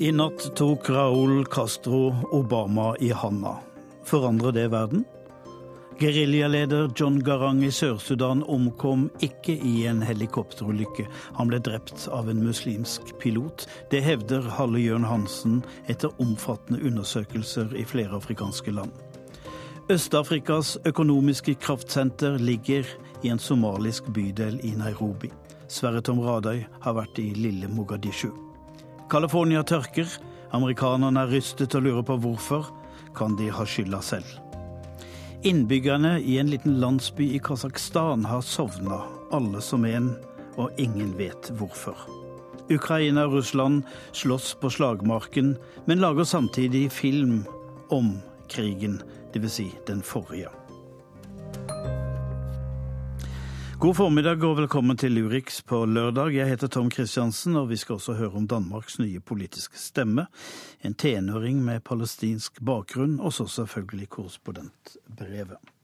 I natt tok Raúl Castro Obama i handa. Forandrer det verden? Geriljaleder John Garang i Sør-Sudan omkom ikke i en helikopterulykke. Han ble drept av en muslimsk pilot. Det hevder Halle Jørn Hansen etter omfattende undersøkelser i flere afrikanske land. Øst-Afrikas økonomiske kraftsenter ligger i en somalisk bydel i Nairobi. Sverre Tom Radøy har vært i lille Mogadishu. California tørker. Amerikanerne er rystet og lurer på hvorfor. Kan de ha skylda selv? Innbyggerne i en liten landsby i Kasakhstan har sovna, alle som en, og ingen vet hvorfor. Ukraina og Russland slåss på slagmarken, men lager samtidig film om krigen, dvs. Si den forrige. God formiddag og velkommen til Lurix på lørdag. Jeg heter Tom Kristiansen, og vi skal også høre om Danmarks nye politiske stemme. En tenåring med palestinsk bakgrunn, og så selvfølgelig korrespondentbrevet.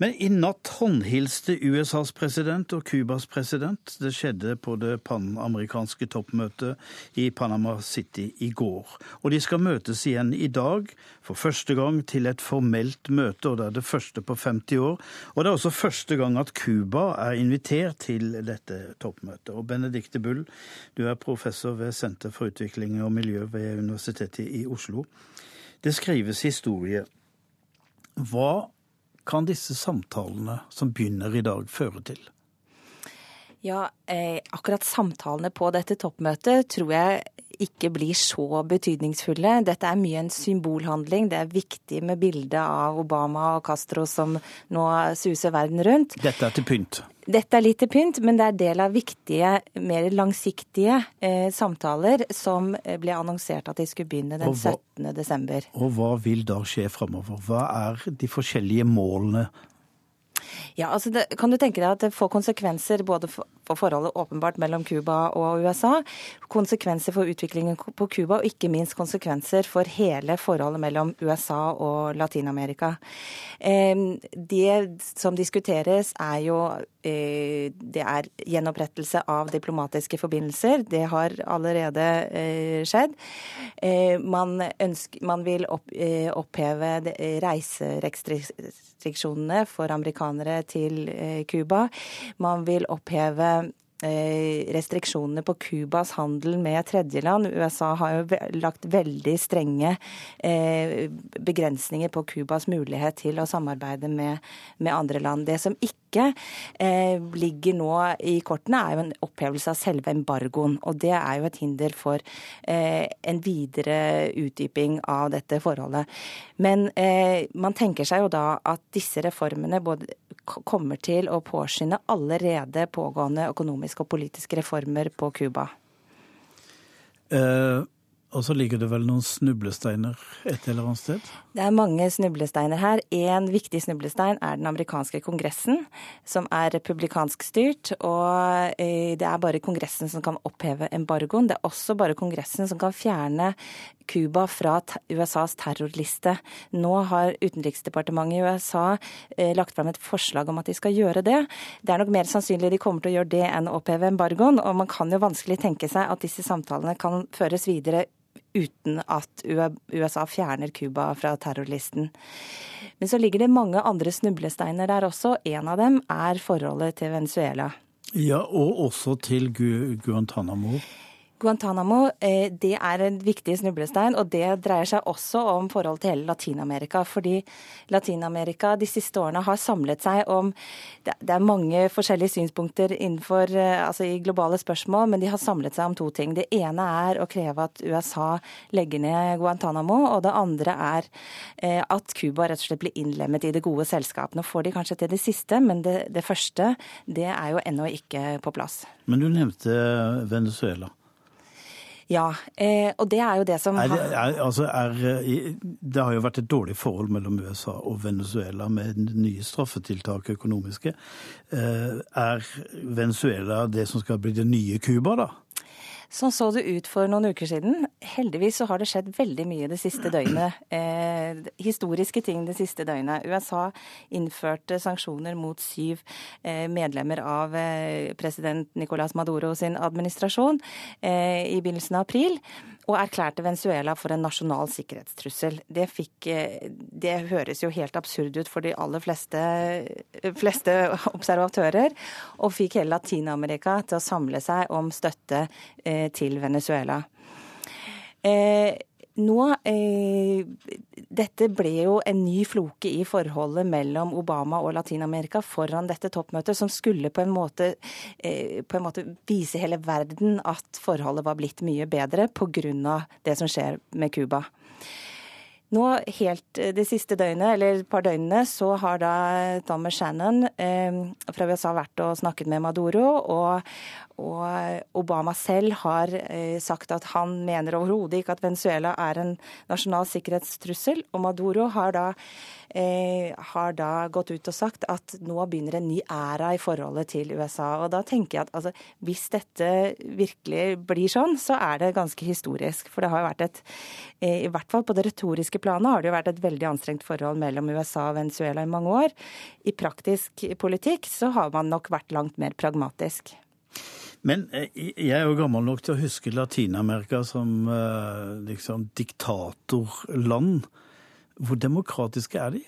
Men i natt håndhilste USAs president og Cubas president. Det skjedde på det panamerikanske toppmøtet i Panama City i går. Og de skal møtes igjen i dag, for første gang til et formelt møte, og det er det første på 50 år. Og det er også første gang at Cuba er invitert til dette toppmøtet. Og Benedicte Bull, du er professor ved Senter for utvikling og miljø ved Universitetet i Oslo. Det skrives historie. Hva kan disse samtalene som begynner i dag, føre til? Ja, eh, akkurat samtalene på dette toppmøtet tror jeg ikke blir så betydningsfulle. Dette er mye en symbolhandling. Det er viktig med bildet av Obama og Castro som nå suser verden rundt. Dette er til pynt? Dette er litt til pynt, men det er del av viktige, mer langsiktige eh, samtaler som ble annonsert at de skulle begynne den 17. desember. Og hva vil da skje framover? Hva er de forskjellige målene ja, altså det, Kan du tenke deg at det får konsekvenser både for, for forholdet åpenbart mellom Cuba og USA, konsekvenser for utviklingen på Cuba, og ikke minst konsekvenser for hele forholdet mellom USA og Latin-Amerika. Eh, det som diskuteres, er jo eh, det er gjenopprettelse av diplomatiske forbindelser. Det har allerede eh, skjedd. Eh, man, ønsker, man, vil opp, eh, oppheve reiserestriksjonene for amerikanere til eh, Cuba. Man vil oppheve Eh, restriksjonene på Cubas handel med tredjeland. USA har jo lagt veldig strenge eh, begrensninger på Cubas mulighet til å samarbeide med, med andre land. Det som ikke eh, ligger nå i kortene, er jo en opphevelse av selve embargoen. Og det er jo et hinder for en videre utdyping av dette forholdet. Men man tenker seg jo da at disse reformene både kommer til å påskynde allerede pågående økonomiske og politiske reformer på Cuba. Eh, og så ligger det vel noen snublesteiner et eller annet sted? Det er mange snublesteiner her. En viktig snublestein er den amerikanske kongressen, som er republikansk styrt. Og eh, det er bare kongressen som kan oppheve embargoen. Det er også bare kongressen som kan fjerne Cuba fra USAs terrorliste. Nå har Utenriksdepartementet i USA eh, lagt fram et forslag om at de skal gjøre det. Det er nok mer sannsynlig de kommer til å gjøre det enn å oppheve embargoen. Og man kan jo vanskelig tenke seg at disse samtalene kan føres videre uten at USA fjerner Cuba fra terrorlisten. Men så ligger det mange andre snublesteiner der også. En av dem er forholdet til Venezuela. Ja, og også til Guantánamo. Guantánamo eh, det er en viktig snublestein, og det dreier seg også om forhold til hele Latin-Amerika. Fordi Latin-Amerika de siste årene har samlet seg om Det er mange forskjellige synspunkter innenfor, eh, altså i globale spørsmål, men de har samlet seg om to ting. Det ene er å kreve at USA legger ned Guantánamo, og det andre er eh, at Cuba rett og slett blir innlemmet i det gode selskap. Nå får de kanskje til det siste, men det, det første det er jo ennå ikke på plass. Men du nevnte Venezuela. Ja, eh, og det er jo det som er det, er, altså er, det har jo vært et dårlig forhold mellom USA og Venezuela med nye straffetiltak økonomiske. Eh, er Venezuela det som skal bli det nye Cuba, da? Sånn så det ut for noen uker siden. heldigvis så har det skjedd veldig mye det siste døgnet. Eh, historiske ting det siste døgnet. USA innførte sanksjoner mot syv eh, medlemmer av eh, president Nicolas Maduro sin administrasjon eh, i begynnelsen av april og erklærte Venezuela for en nasjonal sikkerhetstrussel. Det, fikk, eh, det høres jo helt absurd ut for de aller fleste, fleste observatører, og fikk hele Latin-Amerika til å samle seg om støtte eh, til Venezuela. Eh, nå eh, Dette ble jo en ny floke i forholdet mellom Obama og Latin-Amerika foran dette toppmøtet, som skulle på en, måte, eh, på en måte vise hele verden at forholdet var blitt mye bedre pga. det som skjer med Cuba. Nå helt eh, det siste døgnet, eller et par døgnene, så har da Thomas Shannon eh, fra USA vært og snakket med Maduro. Og, og Obama selv har eh, sagt at han mener overhodet ikke at Venezuela er en nasjonal sikkerhetstrussel. Og Maduro har da eh, har da gått ut og sagt at nå begynner en ny æra i forholdet til USA. Og da tenker jeg at altså, hvis dette virkelig blir sånn, så er det ganske historisk. For det har jo vært et, eh, i hvert fall på det retoriske planet, har det jo vært et veldig anstrengt forhold mellom USA og Venezuela i mange år. I praktisk politikk så har man nok vært langt mer pragmatisk. Men eh, jeg er jo gammel nok til å huske Latin-Amerika som eh, liksom diktatorland. Hvor demokratiske er de?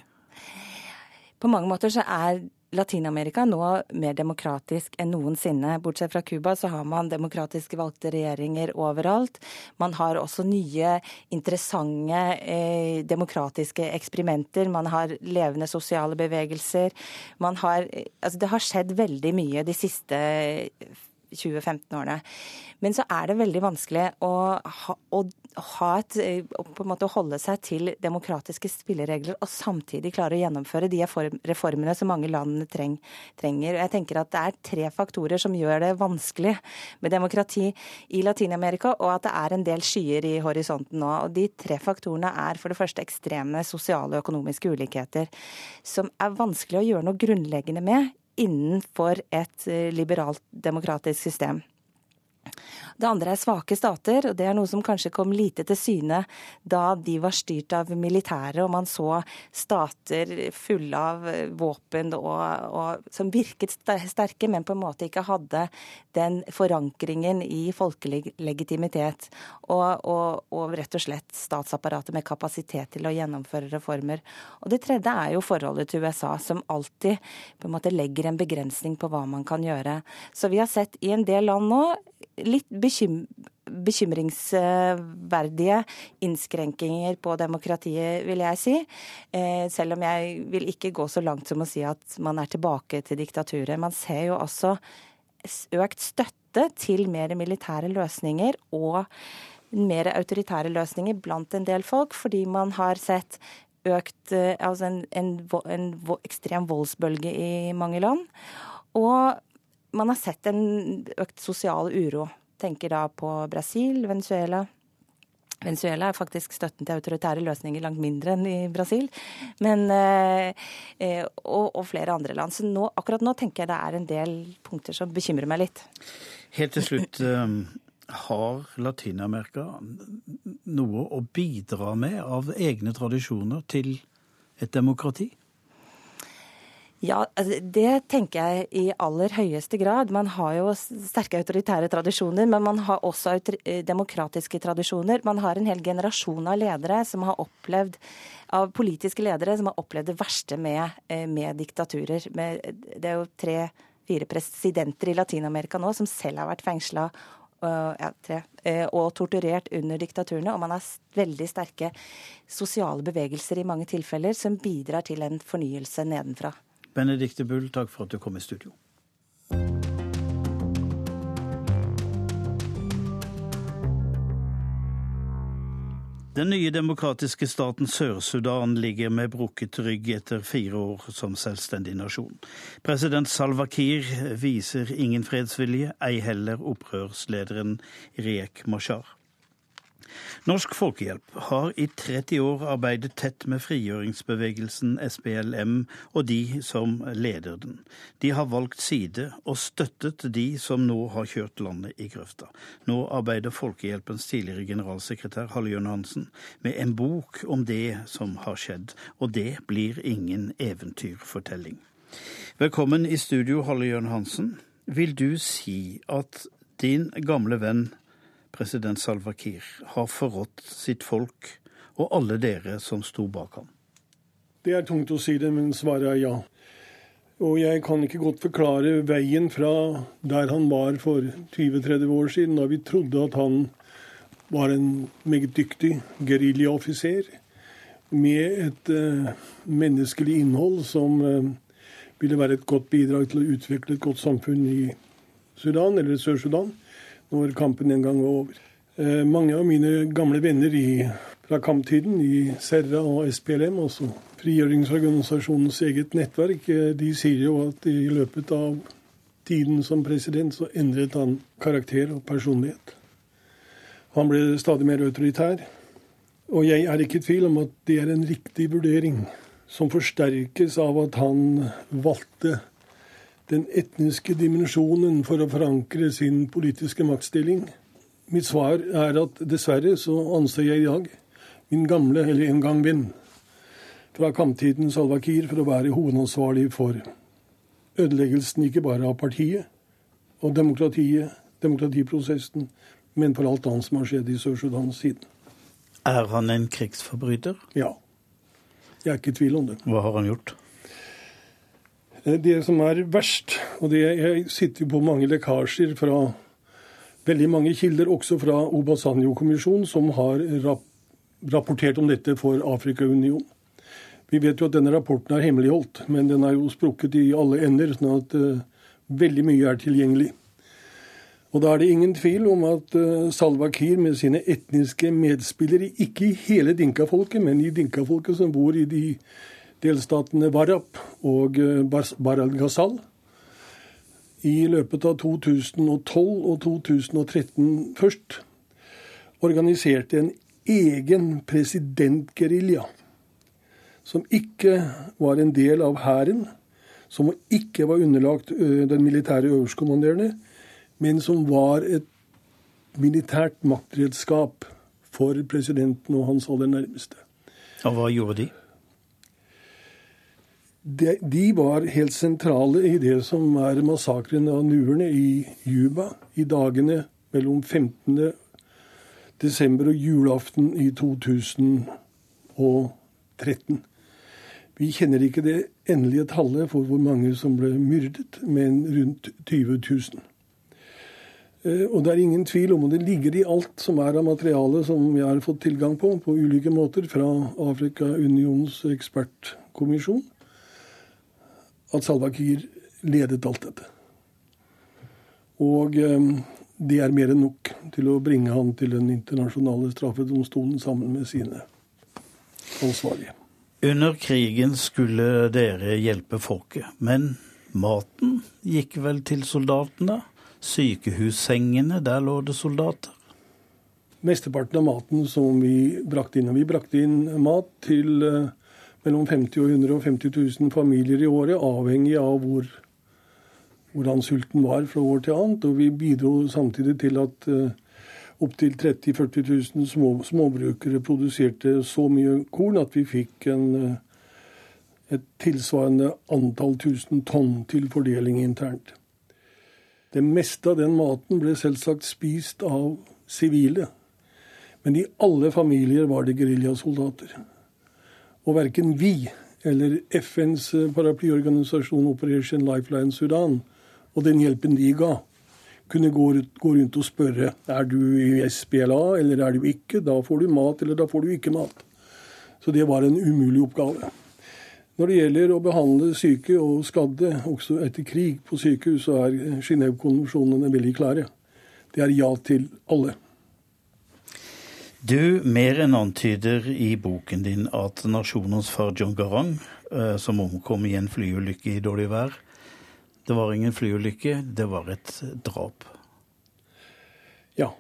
På mange måter så er Latin-Amerika nå mer demokratisk enn noensinne. Bortsett fra Cuba så har man demokratisk valgte regjeringer overalt. Man har også nye, interessante eh, demokratiske eksperimenter. Man har levende sosiale bevegelser. Man har Altså det har skjedd veldig mye de siste 2015-årene. Men så er det veldig vanskelig å, ha, å, et, å en måte holde seg til demokratiske spilleregler og samtidig klare å gjennomføre de reformene som mange land treng, trenger. Jeg tenker at Det er tre faktorer som gjør det vanskelig med demokrati i Latin-Amerika, og at det er en del skyer i horisonten nå. Og De tre faktorene er for det første ekstreme sosiale og økonomiske ulikheter, som er vanskelig å gjøre noe grunnleggende med innenfor et eh, liberalt demokratisk system. Det andre er svake stater, og det er noe som kanskje kom lite til syne da de var styrt av militæret og man så stater fulle av våpen og, og, som virket sterke, men på en måte ikke hadde den forankringen i folkelig legitimitet. Og, og, og rett og slett statsapparatet med kapasitet til å gjennomføre reformer. Og det tredje er jo forholdet til USA, som alltid på en måte legger en begrensning på hva man kan gjøre. Så vi har sett i en del land nå litt bekym bekymringsverdige innskrenkinger på demokratiet, vil jeg si. Eh, selv om jeg vil ikke gå så langt som å si at man er tilbake til diktaturet. Man ser jo også økt støtte til mer militære løsninger og mer autoritære løsninger blant en del folk, fordi man har sett økt eh, altså en, en, en, ekstrem voldsbølge i mange land. Og man har sett en økt sosial uro. Tenker da på Brasil, Venezuela. Venezuela er faktisk støtten til autoritære løsninger langt mindre enn i Brasil. Men, eh, eh, og, og, flere andre land. Så nå, akkurat nå tenker jeg det er en del punkter som bekymrer meg litt. Helt til slutt. Eh, har Latin-Amerika noe å bidra med av egne tradisjoner til et demokrati? Ja, altså, det tenker jeg i aller høyeste grad. Man har jo sterke autoritære tradisjoner, men man har også eh, demokratiske tradisjoner. Man har en hel generasjon av ledere som har opplevd av politiske ledere som har opplevd det verste med, eh, med diktaturer. Med, det er jo tre-fire presidenter i Latin-Amerika nå som selv har vært fengsla uh, og torturert under diktaturene. Og man har veldig sterke sosiale bevegelser i mange tilfeller som bidrar til en fornyelse nedenfra. Benedicte Bull, takk for at du kom i studio. Den nye demokratiske staten Sør-Sudan ligger med brukket rygg etter fire år som selvstendig nasjon. President Salwa Kiir viser ingen fredsvilje, ei heller opprørslederen Riek Mashar. Norsk Folkehjelp har i 30 år arbeidet tett med frigjøringsbevegelsen SPLM og de som leder den. De har valgt side og støttet de som nå har kjørt landet i grøfta. Nå arbeider Folkehjelpens tidligere generalsekretær Halljørn Hansen med en bok om det som har skjedd, og det blir ingen eventyrfortelling. Velkommen i studio, Halljørn Hansen. Vil du si at din gamle venn president Salva Kiir har forrådt sitt folk og alle dere som sto bak ham? Det er tungt å si det, men svaret er ja. Og jeg kan ikke godt forklare veien fra der han var for 20-30 år siden, da vi trodde at han var en meget dyktig geriljaoffiser med et uh, menneskelig innhold som uh, ville være et godt bidrag til å utvikle et godt samfunn i Sudan, eller Sør-Sudan når kampen en gang var over. Eh, mange av mine gamle venner i, fra kamptiden i Serra og SPLM, altså frigjøringsorganisasjonens eget nettverk, eh, de sier jo at i løpet av tiden som president så endret han karakter og personlighet. Han ble stadig mer autoritær. Og jeg er ikke i tvil om at det er en riktig vurdering, som forsterkes av at han valgte den etniske dimensjonen for å forankre sin politiske maktstilling. Mitt svar er at dessverre så anser jeg i dag min gamle, eller en gang venn, fra kamptiden Salva Kiir for å være hovedansvarlig for ødeleggelsen ikke bare av partiet og demokratiet, demokratiprosessen, men for alt annet som har skjedd i Sør-Sudan siden. Er han en krigsforbryter? Ja. Jeg er ikke i tvil om det. Hva har han gjort? Eh, det som er verst, og det, jeg sitter på mange lekkasjer fra veldig mange kilder, også fra Obasanjo-kommisjonen, som har rapportert om dette for Afrikaunionen. Vi vet jo at denne rapporten er hemmeligholdt, men den er jo sprukket i alle ender, sånn at uh, veldig mye er tilgjengelig. Og da er det ingen tvil om at uh, Salva Kiir med sine etniske medspillere, ikke i hele dinka-folket, men i dinka-folket som bor i de delstatene Warrap og eh, Bar al-Ghazal. I løpet av 2012 og 2013 først organiserte en egen presidentgerilja som ikke var en del av hæren, som ikke var underlagt den militære øverstkommanderende, men som var et militært maktredskap for presidenten og hans aller nærmeste. Og hva gjorde de? De, de, var helt sentrale i det som er massakren av nuerne i Juba i dagene mellom 15. desember og julaften i 2013. Vi kjenner ikke det endelige tallet for hvor mange som ble myrdet, men rundt 20 000. Eh, og det er ingen tvil om, og det ligger i alt som er av materiale som vi har fått tilgang på på ulike måter fra Afrikaunionens ekspertkommisjon, at Salva Kiir ledet alt dette. Og eh, det er mer enn nok til å bringe han til den internasjonale straffedomstolen sammen med sine ansvarlige. Under krigen skulle dere hjelpe folket, men maten gikk vel til soldatene? Sykehussengene, der lå det soldater? Mesteparten av maten som vi brakte inn. Og vi brakte inn mat til uh, mellom 50 og 150 000 familier i året, avhengig av hvor, hvordan sulten var fra år til annet. Og vi bidro samtidig til at uh, opptil 30 000-40 000 små, småbrukere produserte så mye korn at vi fikk en, uh, et tilsvarende antall tusen tonn til fordeling internt. Det meste av den maten ble selvsagt spist av sivile. Men i alle familier var det geriljasoldater. Og verken vi eller FNs eh, paraplyorganisasjon Operation Lifeline Sudan og den hjelpen de ga, kunne gå, rundt og spørre er du i SPLA eller er du ikke. Da får du mat, eller da får du ikke mat. Så det var en umulig oppgave. Når det gjelder å behandle syke og skadde, også etter krig på sykehus, så er Genéve-konvensjonene veldig klare. Det er ja til alle. Du mer enn antyder i boken din at nasjonens far John Garang, eh, som omkom i en flyulykke i dårlig vær Det var ingen flyulykke, det var et drap. Ja.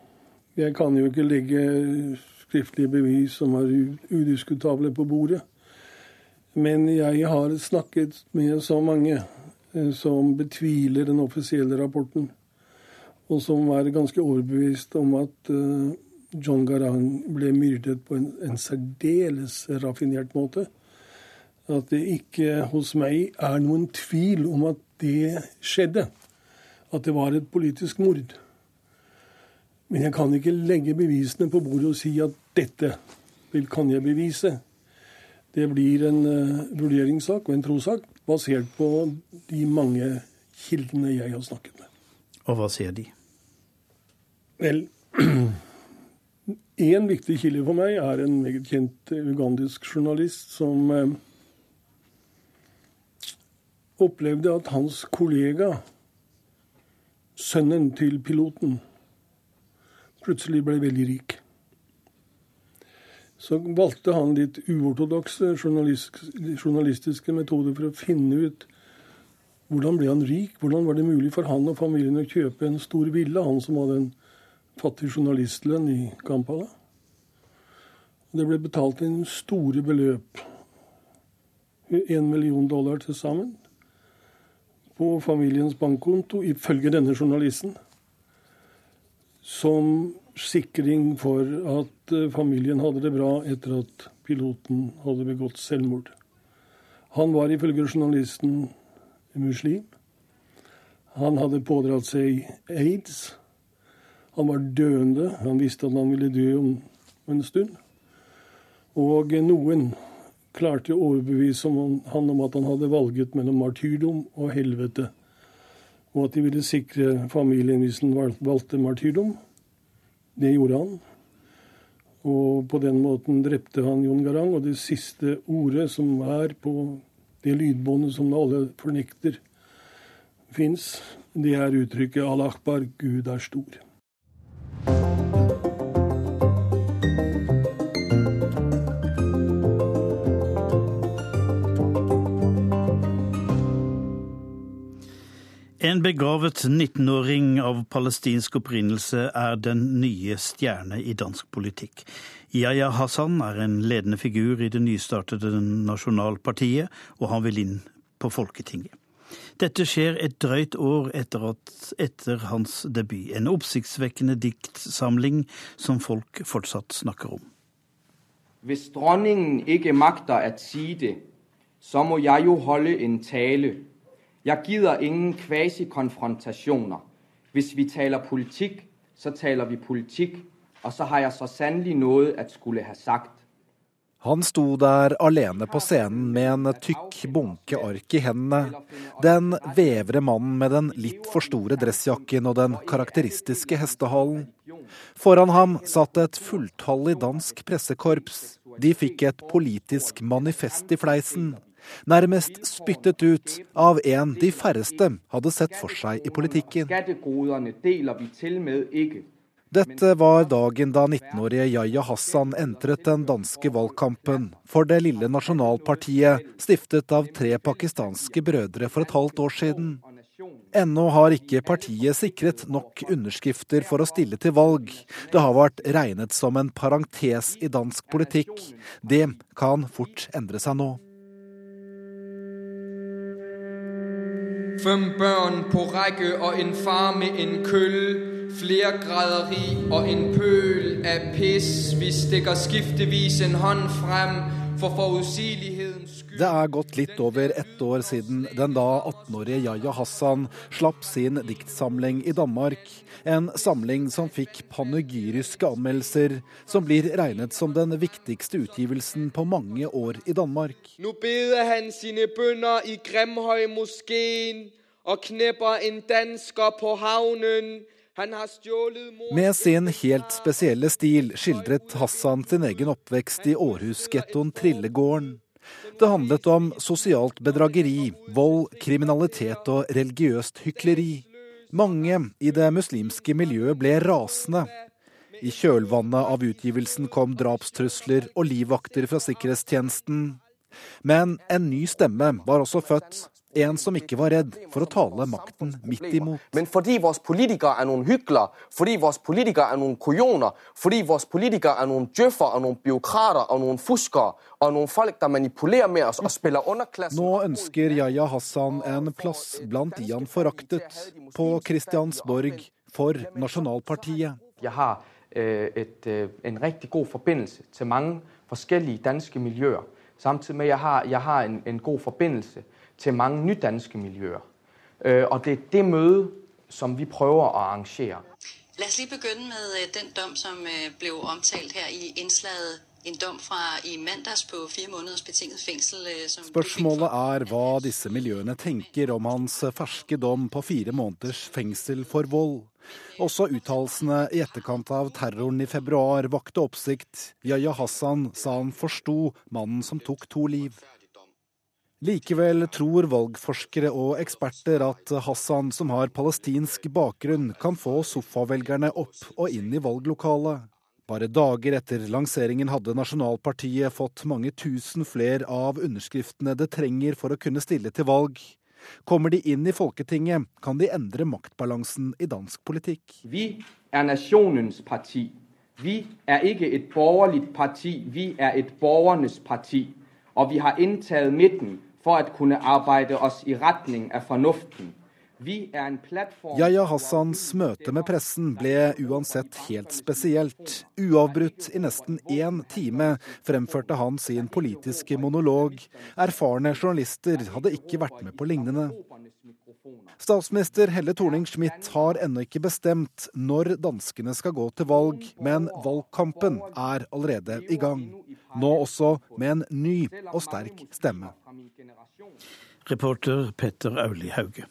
Jeg kan jo ikke legge skriftlige bevis som er udiskutable på bordet. Men jeg har snakket med så mange eh, som betviler den offisielle rapporten, og som er ganske overbevist om at eh, John Garang ble myrdet på en, en særdeles raffinert måte. At det ikke hos meg er noen tvil om at det skjedde. At det var et politisk mord. Men jeg kan ikke legge bevisene på bordet og si at dette kan jeg bevise. Det blir en uh, vurderingssak og en trossak basert på de mange kildene jeg har snakket med. Og hva sier de? Vel, én viktig kilde for meg er en meget kjent ugandisk journalist som uh, opplevde at hans kollega, sønnen til piloten, plutselig ble veldig rik. Så valgte han litt uortodokse journalistiske metoder for å finne ut hvordan ble han rik? Hvordan var det mulig for han og familien å kjøpe en stor villa, han som hadde en fattig journalistlønn i Kampala? Det ble betalt inn store beløp, én million dollar til sammen, på familiens bankkonto, ifølge denne journalisten som sikring for at eh, familien hadde det bra etter at piloten hadde begått selvmord. Han var ifølge journalisten muslim. Han hadde pådratt seg aids. Han var døende. Han visste at han ville dø om en stund. Og noen klarte å overbevise han om at han hadde valget mellom martyrdom og helvete og at de ville sikre familien hvis han valgte martyrdom. Det gjorde han. Og på den måten drepte han Jon Garang. Og det siste ordet som er på det lydbåndet som alle fornekter fins, det er uttrykket Allah akbar, Gud er stor. En begravet 19-åring av palestinsk opprinnelse er den nye stjerne i dansk politikk. Yahya Hassan er en ledende figur i det nystartede Nasjonalpartiet, og han vil inn på Folketinget. Dette skjer et drøyt år etter, at, etter hans debut. En oppsiktsvekkende diktsamling som folk fortsatt snakker om. Hvis dronningen ikke makter å si det, så må jeg jo holde en tale jeg gider ingen kvasikonfrontasjoner. Hvis vi taler politikk, så taler vi politikk. Og så har jeg så sannelig noe at skulle ha sagt. Han sto der alene på scenen med en tykk bunke ark i hendene. Den vevre mannen med den litt for store dressjakken og den karakteristiske hestehalen. Foran ham satt et fulltallig dansk pressekorps. De fikk et politisk manifest i fleisen nærmest spyttet ut av en de færreste hadde sett for seg i politikken. Dette var dagen da 19-årige Yahya Hassan entret den danske valgkampen for det lille nasjonalpartiet stiftet av tre pakistanske brødre for et halvt år siden. Ennå har ikke partiet sikret nok underskrifter for å stille til valg. Det har vært regnet som en parentes i dansk politikk. Det kan fort endre seg nå. Fem børn på række og en far med en kølle. Flere graderi og en pøl av piss. Vi stikker skiftevis en hånd frem for forutsigelighedens skyld. Det er gått litt over ett år siden den da 18-årige Yahya Hassan slapp sin diktsamling i Danmark. En samling som fikk panegyriske anmeldelser, som blir regnet som den viktigste utgivelsen på mange år i Danmark. Nå beder han sine bønder i Grimhøy-moskeen og knepper en dansker på havnen. Med sin helt spesielle stil skildret Hassan sin egen oppvekst i Århus-gettoen Trillegården. Det handlet om sosialt bedrageri, vold, kriminalitet og religiøst hykleri. Mange i det muslimske miljøet ble rasende. I kjølvannet av utgivelsen kom drapstrusler og livvakter fra sikkerhetstjenesten. Men en ny stemme var også født. En som ikke var redd for å tale makten midt imot. Men fordi våre politikere er noen hyklere, fordi våre politikere er noen kujoner, fordi våre politikere er noen djøffer og noen byråkrater og noen fuskere og noen folk der manipulerer med oss og spiller underklassen Nå ønsker Yahya Hassan en plass blant de han foraktet, på Kristiansborg for Nasjonalpartiet. Jeg har øh, et, øh, en riktig god forbindelse til mange forskjellige danske miljøer. Samtidig med at jeg har, jeg har en, en god forbindelse til mange nydanske miljøer. Øh, og det er det møde som vi prøver å arrangere. La oss lige begynne med øh, den dom, som ble omtalt her i innslaget. En dom fra i mandags på fire måneders betinget fengsel. øh, Som Spørsmålet er hva disse miljøene tenker om hans ferske dom på fire måneders fengsel for vold. Også uttalelsene i etterkant av terroren i februar vakte oppsikt. Yahya Hassan sa han forsto mannen som tok to liv. Likevel tror valgforskere og eksperter at Hassan, som har palestinsk bakgrunn, kan få sofavelgerne opp og inn i valglokalet. Bare dager etter lanseringen hadde Nasjonalpartiet fått mange tusen flere av underskriftene det trenger for å kunne stille til valg. Kommer de inn i Folketinget, kan de endre maktbalansen i dansk politikk. Vi er nasjonens parti. Vi er ikke et borgerlig parti, vi er et borgernes parti. Og vi har inntatt midten for å kunne arbeide oss i retning av fornuften. Yahya Hassans møte med pressen ble uansett helt spesielt. Uavbrutt i nesten én time fremførte han sin politiske monolog. Erfarne journalister hadde ikke vært med på lignende. Statsminister Helle Thorning-Schmidt har ennå ikke bestemt når danskene skal gå til valg, men valgkampen er allerede i gang. Nå også med en ny og sterk stemme. Reporter Petter Auli Hauge.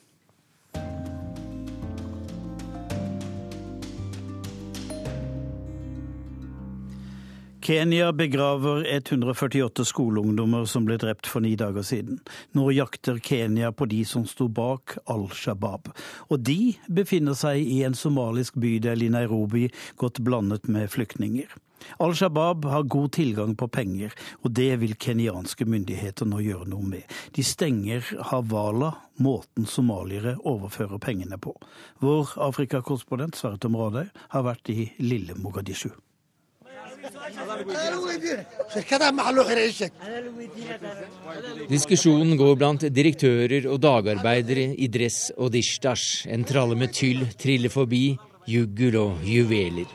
Kenya begraver 148 skoleungdommer som ble drept for ni dager siden. Nå jakter Kenya på de som sto bak Al Shabaab. Og de befinner seg i en somalisk bydel i Nairobi, godt blandet med flyktninger. Al Shabaab har god tilgang på penger, og det vil kenyanske myndigheter nå gjøre noe med. De stenger Havala, måten somaliere overfører pengene på. Vår Afrikakorrespondent Sverre Tom Radøy har vært i lille Mogadishu. Diskusjonen går blant direktører og dagarbeidere i dress og dishdash. En tralle med tyll triller forbi, juggel og juveler.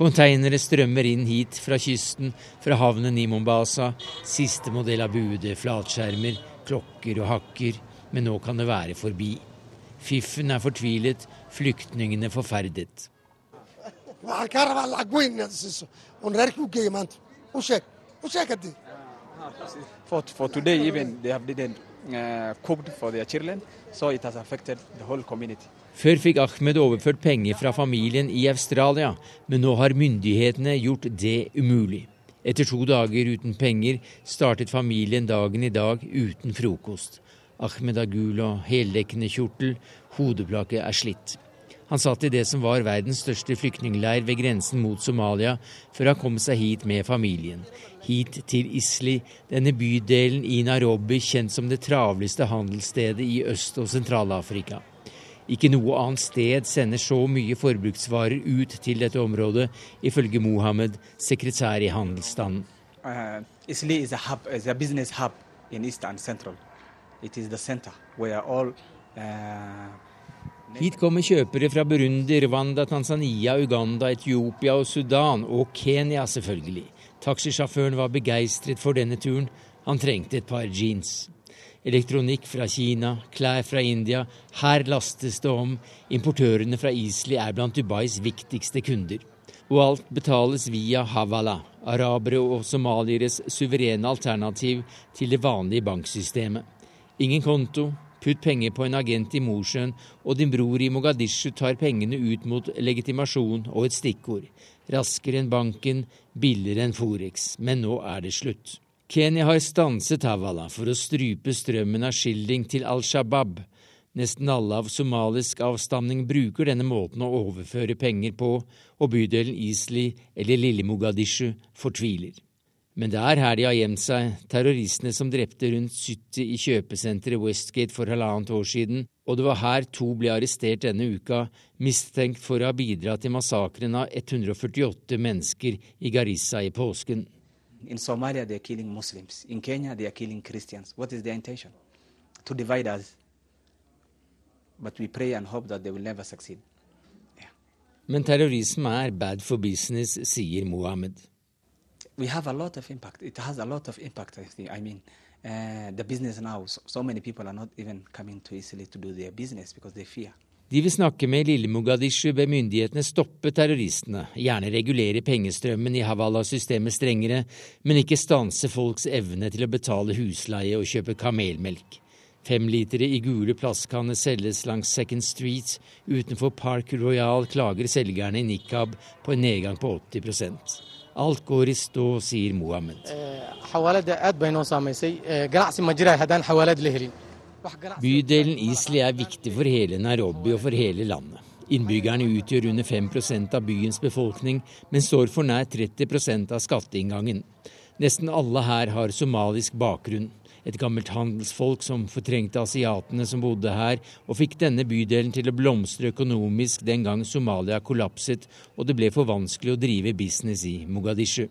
Konteinere strømmer inn hit fra kysten, fra havnen i Mombasa. Siste modell av bude, flatskjermer, klokker og hakker. Men nå kan det være forbi. Fiffen er fortvilet, flyktningene forferdet. For, for today, even they have didn't uh, cooked for their children, so it has affected the whole community. Før fikk Ahmed overført penger fra familien i Australia, men nå har myndighetene gjort det umulig. Etter to dager uten penger startet familien dagen i dag uten frokost. Ahmed har gul og heldekkende kjortel, hodeplagget er slitt. Han satt i det som var verdens største flyktningleir ved grensen mot Somalia, før han kom seg hit med familien. Hit til Isli, denne bydelen i Nairobi kjent som det travleste handelsstedet i Øst- og Sentral-Afrika. Ikke noe annet sted sender så mye forbruksvarer ut til dette området, ifølge Mohammed, sekretær i handelsstanden. Uh, Isli is a hub, is a business hub in East and Central. It is Hit kommer kjøpere fra Burundi, Rwanda, Tanzania, Uganda, Etiopia og Sudan, og Kenya selvfølgelig. Taxisjåføren var begeistret for denne turen. Han trengte et par jeans. Elektronikk fra Kina, klær fra India. Her lastes det om. Importørene fra Isli er blant Dubais viktigste kunder. Og alt betales via Havala, arabere og somalieres suverene alternativ til det vanlige banksystemet. Ingen konto, putt penger på en agent i Mosjøen, og din bror i Mogadishu tar pengene ut mot legitimasjon og et stikkord. Raskere enn banken, billigere enn Forex. Men nå er det slutt. Kenya har stanset Havala for å strupe strømmen av skilding til Al Shabaab. Nesten alle av somalisk avstamning bruker denne måten å overføre penger på, og bydelen Isli eller Lille Mogadishu fortviler. Men det er her de har gjemt seg, terroristene som drepte rundt 70 i kjøpesenteret Westgate for halvannet år siden, og det var her to ble arrestert denne uka, mistenkt for å ha bidratt til massakren av 148 mennesker i Garissa i påsken. In Somalia, they are killing Muslims. In Kenya, they are killing Christians. What is their intention? To divide us. But we pray and hope that they will never succeed. Men terrorisme er bad for business, sier Mohammed. We have a lot of impact. It has a lot of impact, I think. I mean, uh, the business now, so, so many people are not even coming to Italy to do their business because they fear. De vil snakke med Lille Mogadishu ber myndighetene stoppe terroristene, gjerne regulere pengestrømmen i Havala-systemet strengere, men ikke stanse folks evne til å betale husleie og kjøpe kamelmelk. Femlitere i gule plastkanner selges langs Second Street. Utenfor Park Royal klager selgerne i nikab på en nedgang på 80 Alt går i stå, sier Mohammed. Bydelen Isli er viktig for hele Nairobi og for hele landet. Innbyggerne utgjør under 5% av byens befolkning, men står for nær 30% av skatteinngangen. Nesten alle her har somalisk bakgrunn et gammelt handelsfolk som fortrengte asiatene som bodde her, og fikk denne bydelen til å blomstre økonomisk den gang Somalia kollapset og det ble for vanskelig å drive business i Mogadishu.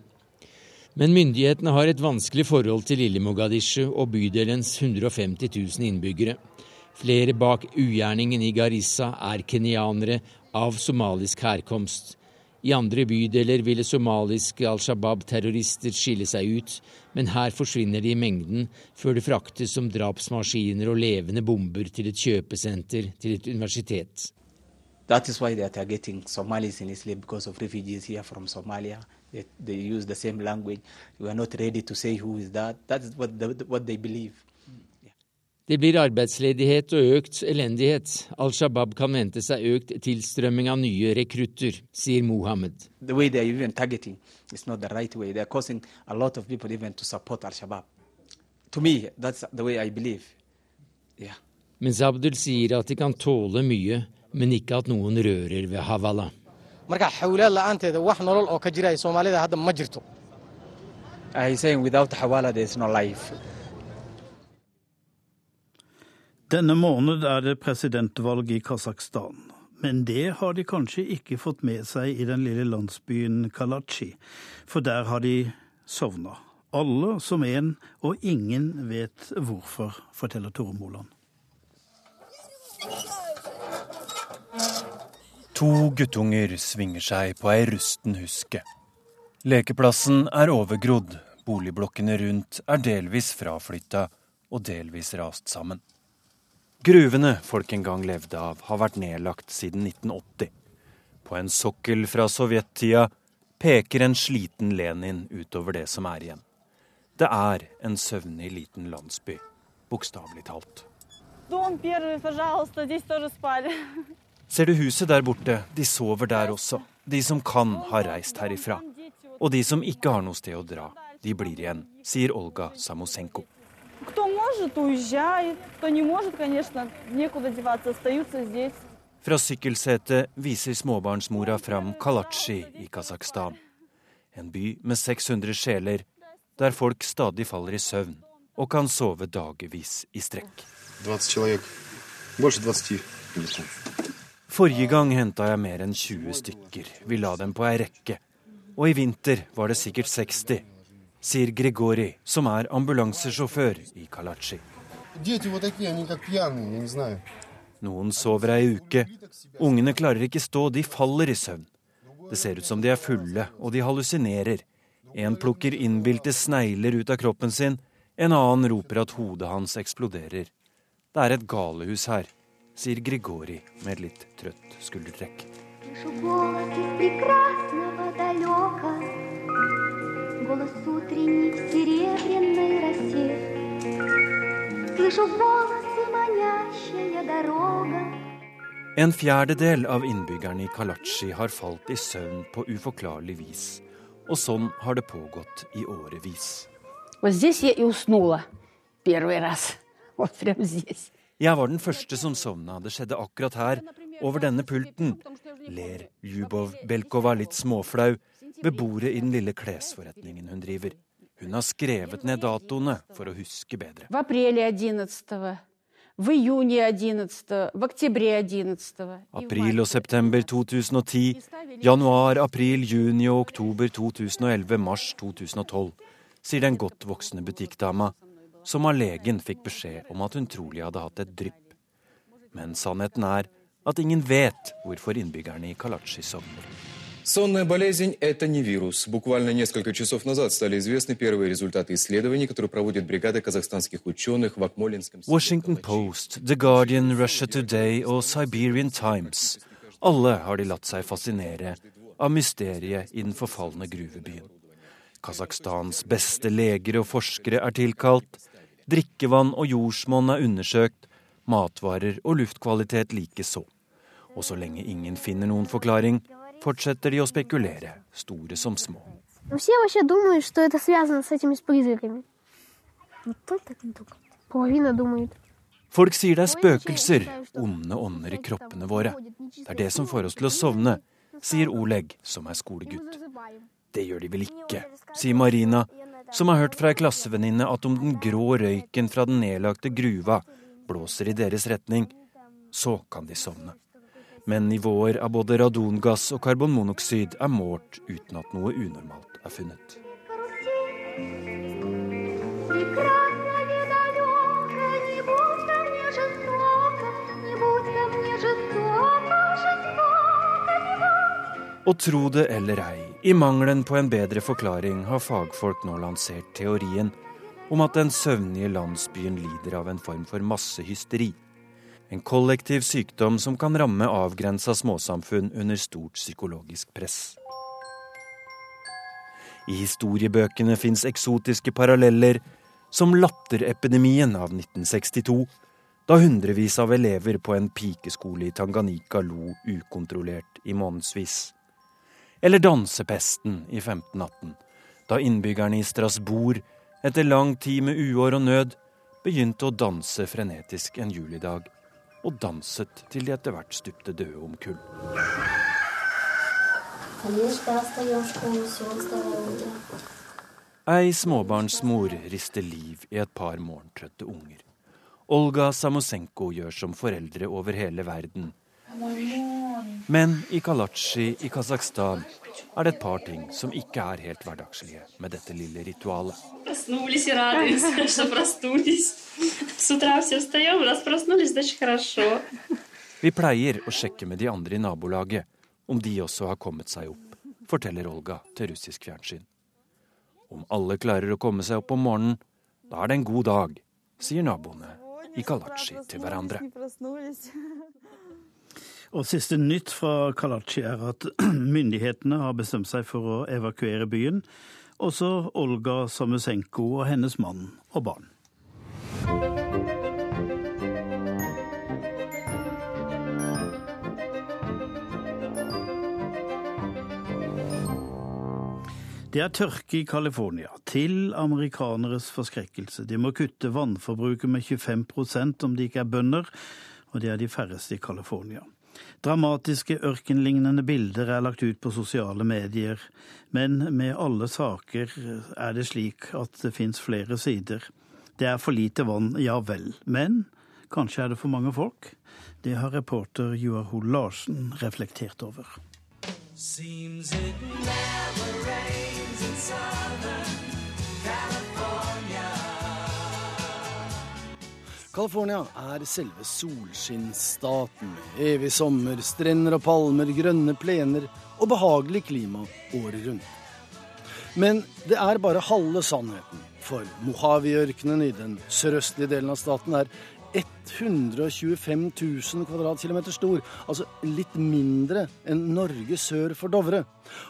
Men myndighetene har et vanskelig forhold til lille Mogadishu og bydelens 150 000 innbyggere. Flere bak ugjerningen i Garissa er kenyanere av somalisk herkomst. I andre bydeler ville somaliske Al Shabaab-terrorister skille seg ut, men her forsvinner de i mengden før det fraktes som drapsmaskiner og levende bomber til et kjøpesenter, til et universitet. That is why they are targeting Somalis in Islam because of refugees here from Somalia. They, they use the same language. We are not ready to say who is that. That is what, the, what they believe. Det blir arbeidsledighet og økt elendighet. Al Shabaab kan vente seg økt tilstrømming av nye rekrutter, sier Mohammed. Right yeah. Mens Abdul sier at de kan tåle mye, men ikke at noen rører ved Havala. He's saying without Hawala there is no life. Denne måned er det presidentvalg i Kasakhstan. Men det har de kanskje ikke fått med seg i den lille landsbyen Kalachi, for der har de sovna. Alle som en, og ingen vet hvorfor, forteller Tore Moland. To guttunger svinger seg på ei rusten huske. Lekeplassen er overgrodd, boligblokkene rundt er delvis fraflytta og delvis rast sammen. Gruvene folk en gang levde av, har vært nedlagt siden 1980. På en sokkel fra sovjettida peker en sliten Lenin utover det som er igjen. Det er en søvnig liten landsby, bokstavelig talt. Ser du huset der borte? De sover der også. De som kan, har reist herifra. Og de som ikke har noe sted å dra, de blir igjen, sier Olga Samosenko Кто может, уезжает. Кто не может, конечно, некуда деваться, остаются здесь. Fra sykkelsetet viser småbarnsmora fram Kalachi i Kasakhstan. En by med 600 sjeler, der folk stadig faller i søvn og kan sove dagevis i strekk. Forrige gang henta jeg mer enn 20 stykker. Vi la dem på ei rekke. Og i vinter var det sikkert 60 sier Grigori, som er ambulansesjåfør i Kalachi. Noen sover ei uke. Ungene klarer ikke stå, de faller i søvn. Det ser ut som de er fulle, og de hallusinerer. En plukker innbilte snegler ut av kroppen sin, en annen roper at hodet hans eksploderer. Det er et galehus her, sier Grigori med et litt trøtt skuldertrekk голос утренний в серебряной росе. Слышу волосы, манящая дорога. En fjerdedel av innbyggerne i Kalachi har falt i søvn på uforklarlig vis. Og sånn har det pågått i årevis. Jeg var den første som sovna. Det skjedde akkurat her, over denne pulten, ler Ljubov Belkova litt småflau ved bordet i den lille klesforretningen hun driver. Hun har skrevet ned datoene for å huske bedre. April og september 2010, januar, april, juni og oktober 2011, mars 2012, sier den godt voksne butikkdama, som av legen fikk beskjed om at hun trolig hadde hatt et drypp. Men sannheten er at ingen vet hvorfor innbyggerne i Kalachi sovner. Сонная болезнь – это не вирус. Буквально несколько часов назад стали известны первые результаты исследований, которые проводит бригада казахстанских ученых в Акмолинском... Washington Post, The Guardian, Russia Today og Siberian Times. Alle har de latt seg fascinere av mysteriet i den forfalne gruvebyen. Kasakhstans beste leger og forskere er tilkalt. Drikkevann og jordsmonn er undersøkt. Matvarer og luftkvalitet likeså. Og så lenge ingen finner noen forklaring, fortsetter de å spekulere, store som små. Folk sier det er spøkelser, onde ånder i kroppene våre. Det er det som får oss til å sovne, sier Oleg, som er skolegutt. Det gjør de vel ikke, sier Marina, som har hørt fra ei klassevenninne at om den grå røyken fra den nedlagte gruva blåser i deres retning, så kan de sovne men nivåer av både radongass og karbonmonoksid er målt uten at noe unormalt er funnet. Og tro det eller ei, i mangelen på en bedre forklaring har fagfolk nå lansert teorien om at den søvnige landsbyen lider av en form for massehysteri. En kollektiv sykdom som kan ramme avgrensa småsamfunn under stort psykologisk press. I historiebøkene fins eksotiske paralleller, som latterepidemien av 1962, da hundrevis av elever på en pikeskole i Tanganyika lo ukontrollert i månedsvis. Eller dansepesten i 1518, da innbyggerne i Strasbourg etter lang tid med uår og nød begynte å danse frenetisk en julidag, og danset til de etter hvert stupte døde om kull. Ei småbarnsmor rister liv i et par morgentrøtte unger. Olga Samosenko gjør som foreldre over hele verden. Men i Kalatsji i Kasakhstan er det et par ting som ikke er helt hverdagslige med dette lille ritualet. Vi pleier å sjekke med de andre i nabolaget om de også har kommet seg opp, forteller Olga til russisk fjernsyn. Om alle klarer å komme seg opp om morgenen, da er det en god dag, sier naboene i Kalatsji til hverandre. Og siste nytt fra Kalachi er at myndighetene har bestemt seg for å evakuere byen. Også Olga Samusenko og hennes mann og barn. Det er tørke i California, til amerikaneres forskrekkelse. De må kutte vannforbruket med 25% om de ikke er bønder, og de er de færreste i California. Dramatiske ørkenlignende bilder er lagt ut på sosiale medier, men med alle saker er det slik at det fins flere sider. Det er for lite vann, ja vel, men kanskje er det for mange folk? Det har reporter Joar Hoel Larsen reflektert over. Seems it never rains in Southern California er selve solskinnsstaten evig sommer, strender og palmer, grønne plener og behagelig klima året rundt. Men det er bare halve sannheten, for Mojave-ørkenen i den sørøstlige delen av staten er 125 000 kvadratkilometer stor, altså litt mindre enn Norge sør for Dovre.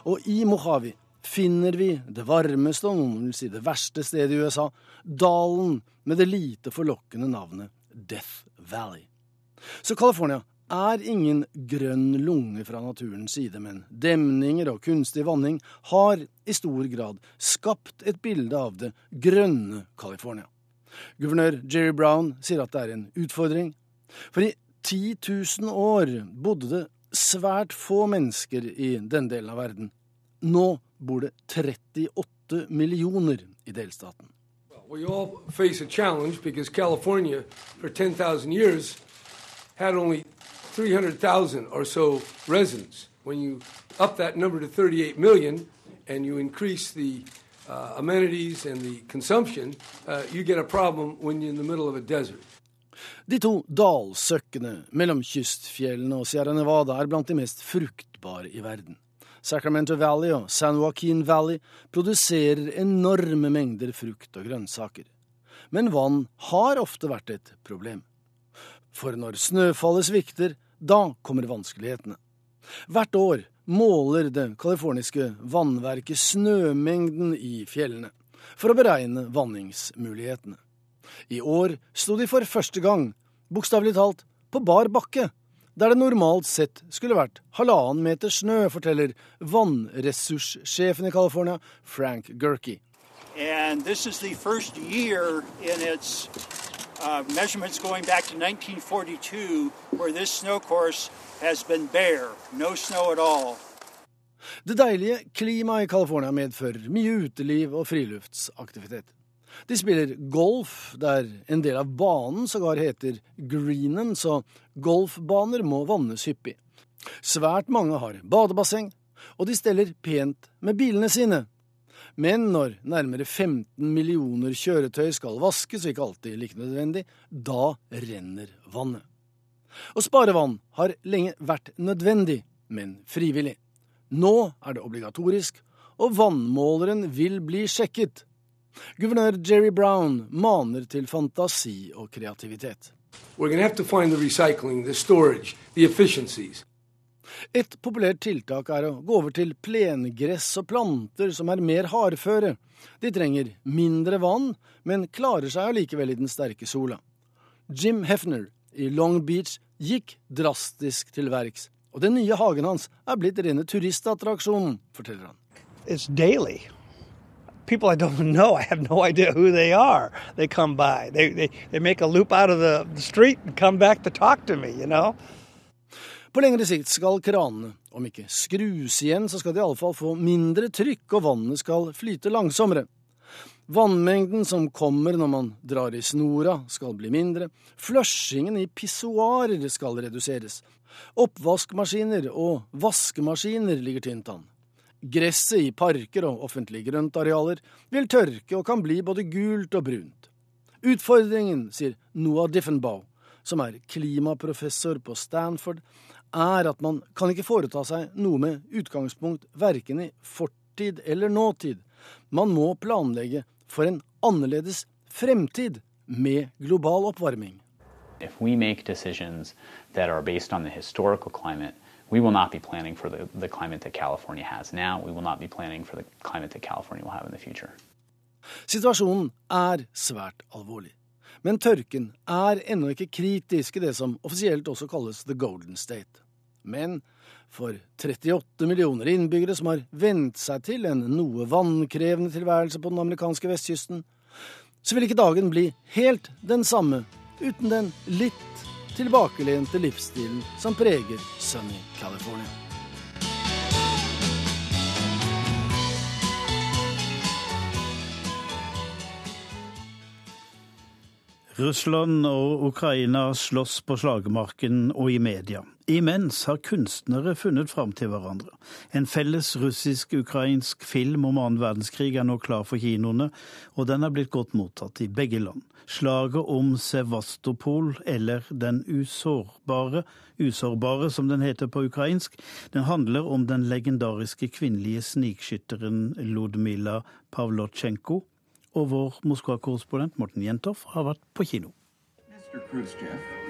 Og i Mojave finner vi det varmeste, og noen vil si det verste stedet i USA, dalen med det lite forlokkende navnet Death Valley. Så California er ingen grønn lunge fra naturens side, men demninger og kunstig vanning har i stor grad skapt et bilde av det grønne California. Guvernør Jerry Brown sier at det er en utfordring. For i 10 000 år bodde det svært få mennesker i denne delen av verden. Nå bor det 38 millioner i delstaten. We all face a challenge because California, for 10,000 years, had only 300,000 or so residents. When you up that number to 38 million and you increase the uh, amenities and the consumption, uh, you get a problem when you're in the middle of a desert. De to dalsøkkene mellom kystfjellene og Sierra Nevada er blant de mest fruktbare i verden. Sacramento Valley og San Joaquin Valley produserer enorme mengder frukt og grønnsaker. Men vann har ofte vært et problem. For når snøfallet svikter, da kommer vanskelighetene. Hvert år måler det californiske vannverket snømengden i fjellene for å beregne vanningsmulighetene. I år sto de for første gang, bokstavelig talt, på bar bakke, der det normalt sett skulle vært halvannen meter snø, forteller vannressurssjefen i California, Frank Gerke. And this is the first year in its uh, measurements going back to 1942 where this snow course has been bare, no snow at all. Det deilige klimaet i California medfører mye uteliv og friluftsaktivitet. De spiller golf, der en del av banen sågar heter greenen, så golfbaner må vannes hyppig. Svært mange har badebasseng, og de steller pent med bilene sine. Men når nærmere 15 millioner kjøretøy skal vaskes, og ikke alltid like nødvendig, da renner vannet. Å spare vann har lenge vært nødvendig, men frivillig. Nå er det obligatorisk, og vannmåleren vil bli sjekket. Guvernør Jerry Brown maner til fantasi og kreativitet. We're going to have to find the recycling, the storage, the efficiencies. Et populært tiltak er å gå over til plengress og planter som er mer hardføre. De trenger mindre vann, men klarer seg allikevel i den sterke sola. Jim Hefner i Long Beach gikk drastisk til verks, og den nye hagen hans er blitt rene turistattraksjonen, forteller han. It's daily. People I don't know, I have no idea who they are. They come by. They, they, they make a loop out of the, street and come back to talk to me, you know? På lengre sikt skal kranene, om ikke skrus igjen, så skal de iallfall få mindre trykk, og vannet skal flyte langsommere. Vannmengden som kommer når man drar i snora, skal bli mindre. Flushingen i pissoarer skal reduseres. Oppvaskmaskiner og vaskemaskiner ligger tynt an. Gresset i parker og offentlige grøntarealer vil tørke og kan bli både gult og brunt. Utfordringen, sier Noah Diffenbaugh, som er klimaprofessor på Stanford, er at man kan ikke foreta seg noe med utgangspunkt verken i fortid eller nåtid. Man må planlegge for en annerledes fremtid med global oppvarming. If we make decisions that are based on the historical climate, we will not be planning for the, the climate that California has now. We will not be planning for the climate that California will have in the future. Situasjonen er svært alvorlig. Men tørken er ennå ikke kritisk i det som offisielt også kalles the golden state. Men for 38 millioner innbyggere som har vent seg til en noe vannkrevende tilværelse på den amerikanske vestkysten, så vil ikke dagen bli helt den samme uten den litt tilbakelente livsstilen som preger sunny California. Russland og Ukraina slåss på slagmarken og i media. Imens har kunstnere funnet fram til hverandre. En felles russisk-ukrainsk film om annen verdenskrig er nå klar for kinoene, og den er blitt godt mottatt i begge land. Slaget om Sevastopol, eller Den usårbare, usårbare som den heter på ukrainsk, den handler om den legendariske kvinnelige snikskytteren Ludmila Pavlotsjenko, og vår Moskva-korrespondent Morten Jentoff har vært på kino.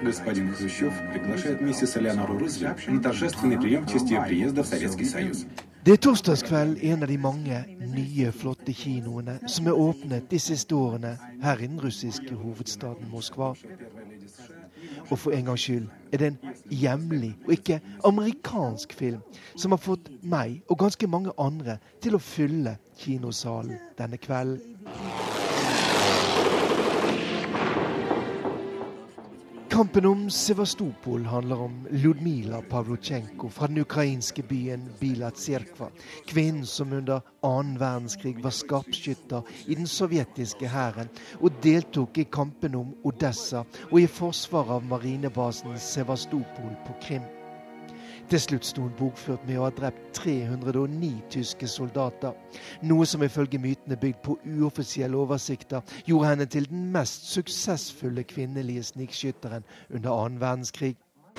Господин Хрущев приглашает миссис Элеонору Рузвельт на торжественный прием в честь ее приезда в Советский Союз. Det er torsdagskveld i en av de mange nye, flotte kinoene som er åpnet de siste årene her i den russiske hovedstaden Moskva. Og for en gangs skyld er det en hjemlig og ikke amerikansk film som har fått meg og ganske mange andre til å fylle kinosalen denne kvelden. Kampen om Sevastopol handler om Ludmila Pavlotsjenko fra den ukrainske byen Bila Tserkva. Kvinnen som under annen verdenskrig var skarpskytter i den sovjetiske hæren og deltok i kampen om Odessa og i forsvaret av marinebasen Sevastopol på Krim. Til slutt sto hun bokført med å ha drept 309 tyske soldater. Noe som ifølge mytene bygd på uoffisielle oversikter gjorde henne til den mest suksessfulle kvinnelige snikskytteren under annen verdenskrig.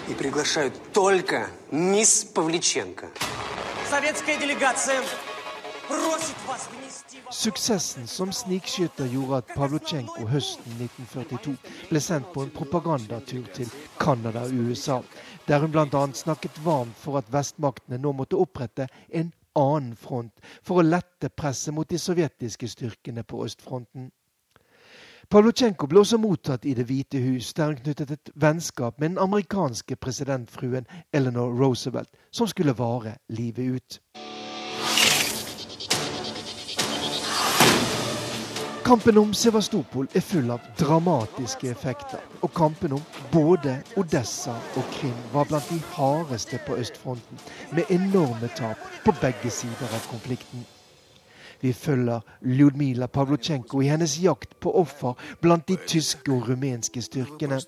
И приглашают только мисс Павличенко. Советская делегация просит вас внести... Suksessen som snikskytter gjorde at Pavlotsjenko høsten 1942 ble sendt på en propagandatur til Canada og USA, der hun bl.a. snakket varmt for at vestmaktene nå måtte opprette en annen front for å lette presset mot de sovjetiske styrkene på østfronten. Pavlotsjenko ble også mottatt i Det hvite hus, der hun knyttet et vennskap med den amerikanske presidentfruen Eleanor Roosevelt, som skulle vare livet ut. Kampen om Sevastopol er full av dramatiske effekter. Og kampen om både Odessa og Krim var blant de hardeste på østfronten, med enorme tap på begge sider av konflikten. Vi følger Ljudmila Pavlotsjenko i hennes jakt på offer blant de tyske og rumenske styrkene.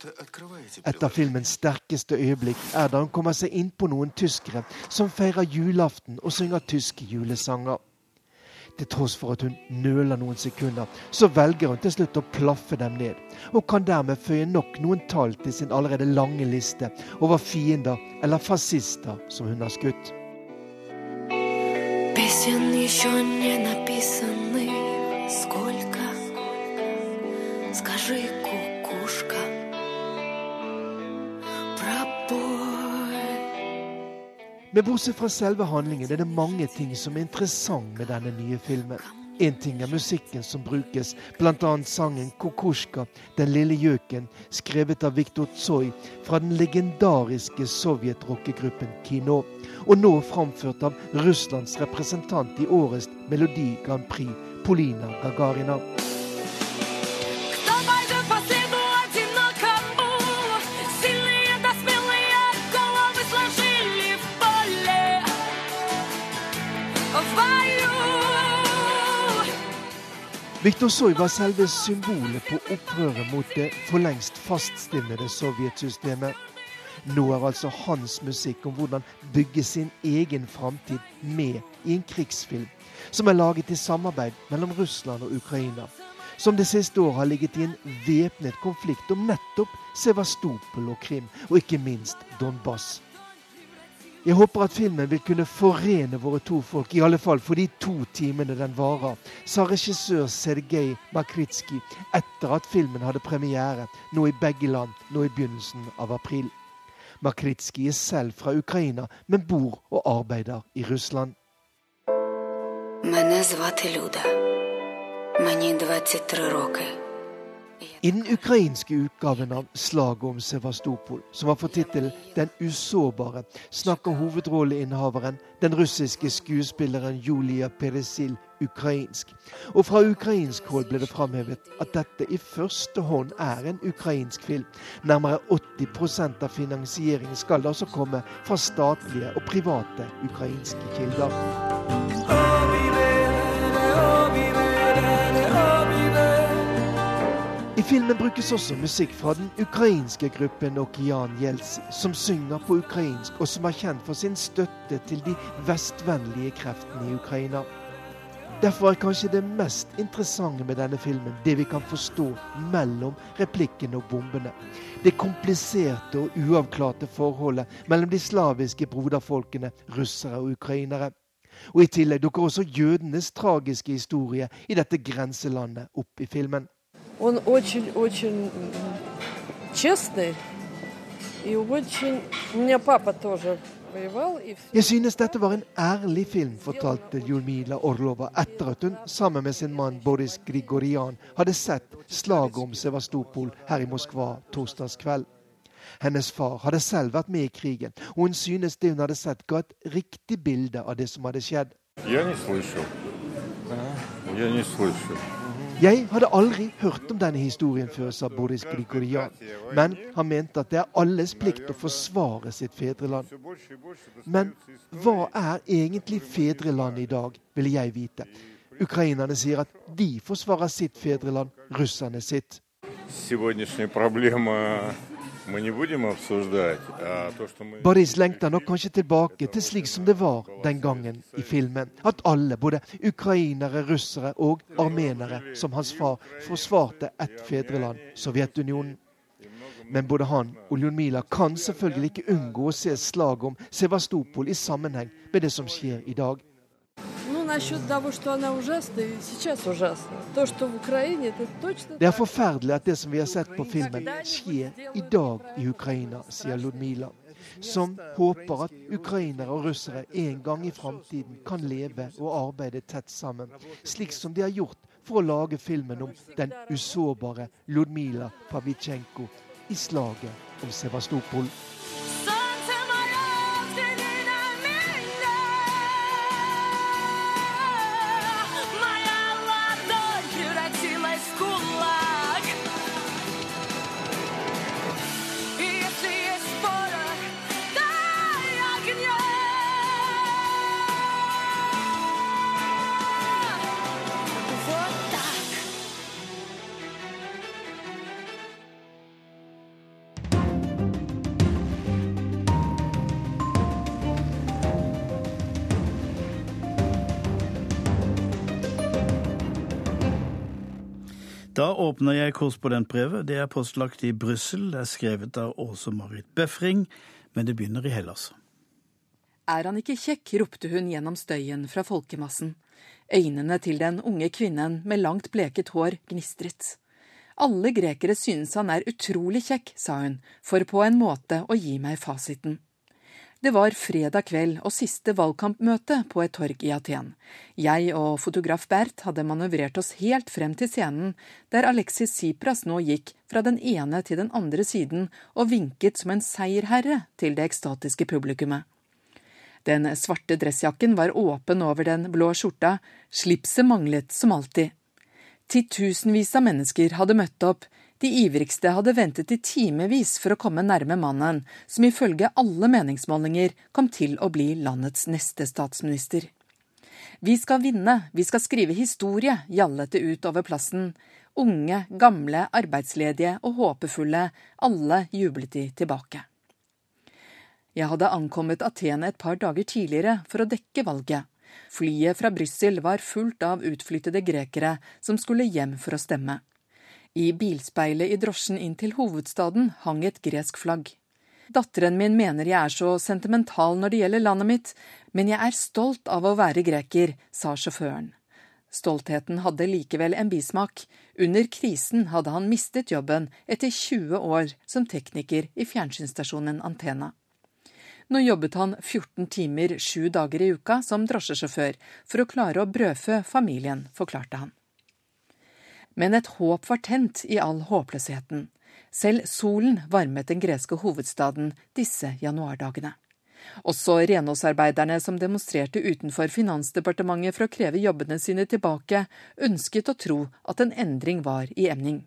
Et av filmens sterkeste øyeblikk er da hun kommer seg innpå noen tyskere som feirer julaften og synger tyske julesanger. Til tross for at hun nøler noen sekunder, så velger hun til slutt å plaffe dem ned, og kan dermed føye nok noen tall til sin allerede lange liste over fiender eller fascister som hun har skutt. Песен еще не написаны Men bortsett fra selve handlingen er det mange ting som er interessant med denne nye filmen. En ting er musikken som brukes, bl.a. sangen 'Kokoshka', 'Den lille gjøken', skrevet av Viktor Tsoi fra den legendariske sovjetrockegruppen Kino, og nå framført av Russlands representant i årets Melodi Grand Prix, Polina Gagarina. Viktor Tsoj var selve symbolet på opprøret mot det for lengst faststivnede sovjetsystemet. Nå er altså hans musikk om hvordan bygge sin egen framtid med i en krigsfilm som er laget i samarbeid mellom Russland og Ukraina. Som det siste året har ligget i en væpnet konflikt om nettopp Sevastopol og Krim, og ikke minst Donbas. Jeg håper at filmen vil kunne forene våre to folk, i alle fall for de to timene den varer, sa regissør Sergej Makritsky etter at filmen hadde premiere nå i begge land nå i begynnelsen av april. Makritsky er selv fra Ukraina, men bor og arbeider i Russland. Мене звати Люда. Мені 23 роки. I den ukrainske utgaven av Slaget om Sevastopol, som har fått tittelen Den usårbare, snakker hovedrolleinnehaveren, den russiske skuespilleren Julia Peresil, ukrainsk. Og fra ukrainsk hold ble det framhevet at dette i første hånd er en ukrainsk film. Nærmere 80% av finansieringen skal altså komme fra statlige og private ukrainske kilder. I filmen brukes også musikk fra den ukrainske gruppen Okian Jelsi, som synger på ukrainsk, og som er kjent for sin støtte til de vestvennlige kreftene i Ukraina. Derfor er kanskje det mest interessante med denne filmen det vi kan forstå mellom replikkene og bombene. Det kompliserte og uavklarte forholdet mellom de slaviske broderfolkene, russere og ukrainere. Og I tillegg dukker også jødenes tragiske historie i dette grenselandet opp i filmen. Он очень-очень честный и очень... У меня папа тоже воевал. И все... Jeg synes dette var en ærlig film, fortalte Julmila Orlova etter at hun sammen med sin mann Boris Grigorian hadde sett slaget om Sevastopol her i Moskva torsdagskveld. Hennes far hadde selv vært med i krigen, og hun synes det hun hadde sett, ga et riktig bilde av det som hadde skjedd. Я jeg hadde aldri hørt om denne historien før, sa Boris Grigorian. Men han mente at det er alles plikt å forsvare sitt fedreland. Men hva er egentlig fedrelandet i dag, ville jeg vite. Ukrainerne sier at de forsvarer sitt fedreland, russerne sitt. Boris lengter nok kanskje tilbake til slik som det var den gangen i filmen. At alle, både ukrainere, russere og armenere, som hans far, forsvarte ett fedreland, Sovjetunionen. Men både han og Ljudmila kan selvfølgelig ikke unngå å se slaget om Sevastopol i sammenheng med det som skjer i dag. Det er forferdelig at det som vi har sett på filmen, skjer i dag i Ukraina, sier Ludmila. Som håper at ukrainere og russere en gang i framtiden kan leve og arbeide tett sammen, slik som de har gjort for å lage filmen om den usårbare Ludmila Pavitsjenko i slaget om Sevastopol. Da åpner jeg korrespondentbrevet. Det er postlagt i Brussel. Det er skrevet av Åse Marit Befring, men det begynner i Hellas. Er han ikke kjekk? ropte hun gjennom støyen fra folkemassen. Øynene til den unge kvinnen med langt bleket hår gnistret. Alle grekere synes han er utrolig kjekk, sa hun, for på en måte å gi meg fasiten. Det var fredag kveld og siste valgkampmøte på et torg i Aten. Jeg og fotograf Bert hadde manøvrert oss helt frem til scenen, der Alexis Tsipras nå gikk fra den ene til den andre siden og vinket som en seierherre til det ekstatiske publikummet. Den svarte dressjakken var åpen over den blå skjorta, slipset manglet som alltid. Titusenvis av mennesker hadde møtt opp, de ivrigste hadde ventet i timevis for å komme nærme mannen, som ifølge alle meningsmålinger kom til å bli landets neste statsminister. Vi skal vinne, vi skal skrive historie, gjallet det ut over plassen. Unge, gamle, arbeidsledige og håpefulle, alle jublet de tilbake. Jeg hadde ankommet Aten et par dager tidligere for å dekke valget. Flyet fra Brussel var fullt av utflyttede grekere som skulle hjem for å stemme. I bilspeilet i drosjen inn til hovedstaden hang et gresk flagg. Datteren min mener jeg er så sentimental når det gjelder landet mitt, men jeg er stolt av å være greker, sa sjåføren. Stoltheten hadde likevel en bismak. Under krisen hadde han mistet jobben etter 20 år som tekniker i fjernsynsstasjonen Antena. Nå jobbet han 14 timer sju dager i uka som drosjesjåfør for å klare å brødfø familien, forklarte han. Men et håp var tent i all håpløsheten. Selv solen varmet den greske hovedstaden disse januardagene. Også renholdsarbeiderne som demonstrerte utenfor Finansdepartementet for å kreve jobbene sine tilbake, ønsket å tro at en endring var i emning.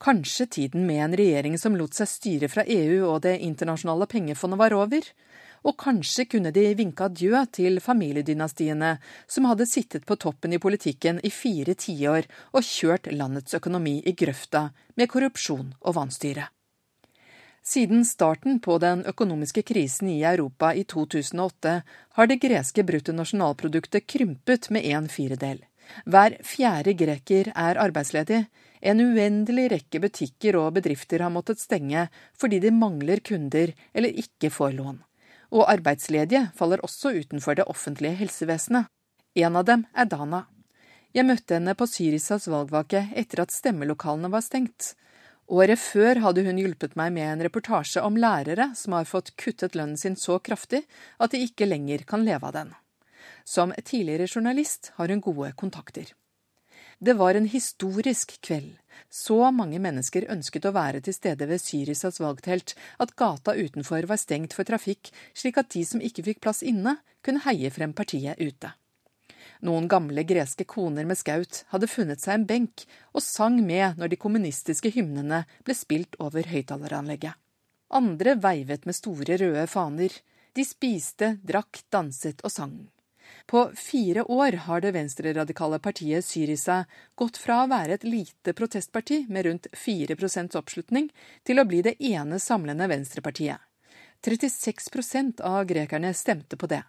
Kanskje tiden med en regjering som lot seg styre fra EU og Det internasjonale pengefondet var over? Og kanskje kunne de vinke adjø til familiedynastiene som hadde sittet på toppen i politikken i fire tiår og kjørt landets økonomi i grøfta med korrupsjon og vanstyre. Siden starten på den økonomiske krisen i Europa i 2008 har det greske bruttonasjonalproduktet krympet med en firedel. Hver fjerde greker er arbeidsledig. En uendelig rekke butikker og bedrifter har måttet stenge fordi de mangler kunder eller ikke får lån. Og arbeidsledige faller også utenfor det offentlige helsevesenet. En av dem er Dana. Jeg møtte henne på Syrisas valgvake etter at stemmelokalene var stengt. Året før hadde hun hjulpet meg med en reportasje om lærere som har fått kuttet lønnen sin så kraftig at de ikke lenger kan leve av den. Som tidligere journalist har hun gode kontakter. Det var en historisk kveld. Så mange mennesker ønsket å være til stede ved Syrisas valgtelt at gata utenfor var stengt for trafikk, slik at de som ikke fikk plass inne, kunne heie frem partiet ute. Noen gamle greske koner med skaut hadde funnet seg en benk og sang med når de kommunistiske hymnene ble spilt over høyttaleranlegget. Andre veivet med store røde faner. De spiste, drakk, danset og sang. På fire år har det venstreradikale partiet Syriza gått fra å være et lite protestparti med rundt 4% oppslutning, til å bli det ene samlende venstrepartiet. 36% av grekerne stemte på det.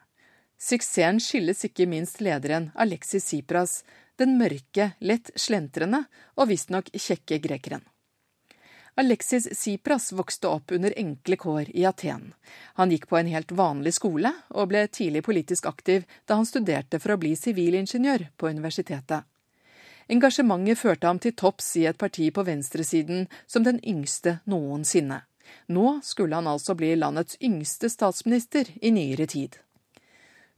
Suksessen skyldes ikke minst lederen Alexis Tsipras, den mørke, lett slentrende og visstnok kjekke grekeren. Alexis Tsipras vokste opp under enkle kår i Aten. Han gikk på en helt vanlig skole, og ble tidlig politisk aktiv da han studerte for å bli sivilingeniør på universitetet. Engasjementet førte ham til topps i et parti på venstresiden som den yngste noensinne. Nå skulle han altså bli landets yngste statsminister i nyere tid.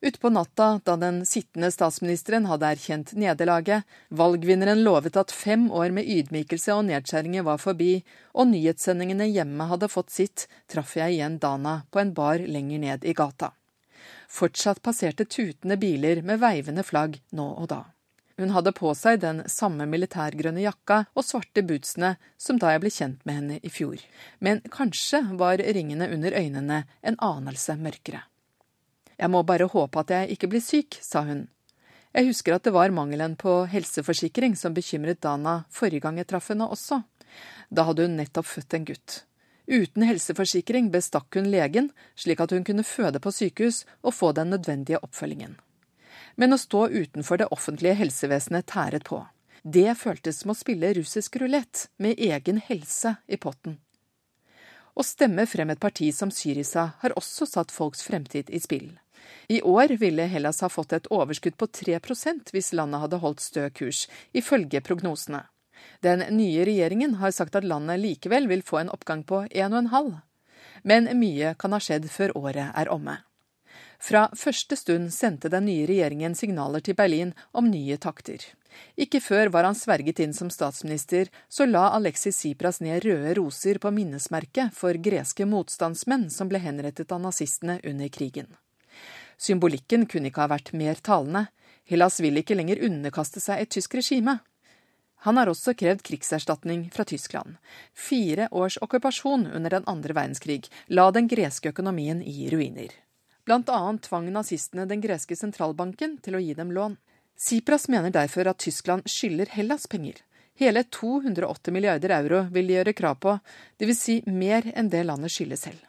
Utpå natta, da den sittende statsministeren hadde erkjent nederlaget, valgvinneren lovet at fem år med ydmykelse og nedskjæringer var forbi, og nyhetssendingene hjemme hadde fått sitt, traff jeg igjen Dana på en bar lenger ned i gata. Fortsatt passerte tutende biler med veivende flagg nå og da. Hun hadde på seg den samme militærgrønne jakka og svarte bootsene som da jeg ble kjent med henne i fjor, men kanskje var ringene under øynene en anelse mørkere. Jeg må bare håpe at jeg ikke blir syk, sa hun. Jeg husker at det var mangelen på helseforsikring som bekymret Dana forrige gang jeg traff henne også. Da hadde hun nettopp født en gutt. Uten helseforsikring bestakk hun legen, slik at hun kunne føde på sykehus og få den nødvendige oppfølgingen. Men å stå utenfor det offentlige helsevesenet tæret på. Det føltes som å spille russisk rulett, med egen helse i potten. Å stemme frem et parti som Syriza har også satt folks fremtid i spill. I år ville Hellas ha fått et overskudd på 3% hvis landet hadde holdt stø kurs, ifølge prognosene. Den nye regjeringen har sagt at landet likevel vil få en oppgang på 1,5. Men mye kan ha skjedd før året er omme. Fra første stund sendte den nye regjeringen signaler til Berlin om nye takter. Ikke før var han sverget inn som statsminister, så la Alexis Tsipras ned røde roser på minnesmerket for greske motstandsmenn som ble henrettet av nazistene under krigen. Symbolikken kunne ikke ha vært mer talende. Hellas vil ikke lenger underkaste seg et tysk regime. Han har også krevd krigserstatning fra Tyskland. Fire års okkupasjon under den andre verdenskrig la den greske økonomien i ruiner. Blant annet tvang nazistene den greske sentralbanken til å gi dem lån. Sipras mener derfor at Tyskland skylder Hellas penger. Hele 280 milliarder euro vil de gjøre krav på, dvs. Si mer enn det landet skylder selv.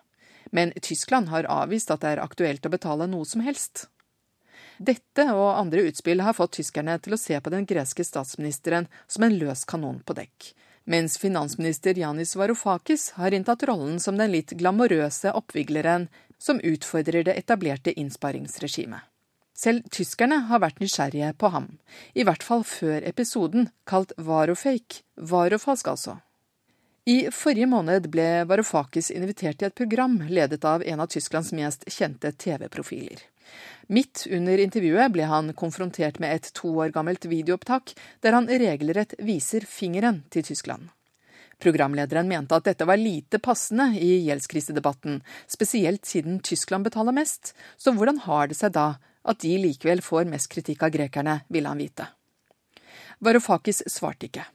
Men Tyskland har avvist at det er aktuelt å betale noe som helst. Dette og andre utspill har fått tyskerne til å se på den greske statsministeren som en løs kanon på dekk, mens finansminister Janis Varoufakis har inntatt rollen som den litt glamorøse oppvigleren som utfordrer det etablerte innsparingsregimet. Selv tyskerne har vært nysgjerrige på ham, i hvert fall før episoden, kalt Varofake, varofalsk altså. I forrige måned ble Varoufakis invitert til et program ledet av en av Tysklands mest kjente TV-profiler. Midt under intervjuet ble han konfrontert med et to år gammelt videoopptak der han regelrett viser fingeren til Tyskland. Programlederen mente at dette var lite passende i gjeldskrisedebatten, spesielt siden Tyskland betaler mest, så hvordan har det seg da at de likevel får mest kritikk av grekerne, ville han vite. Varoufakis svarte ikke.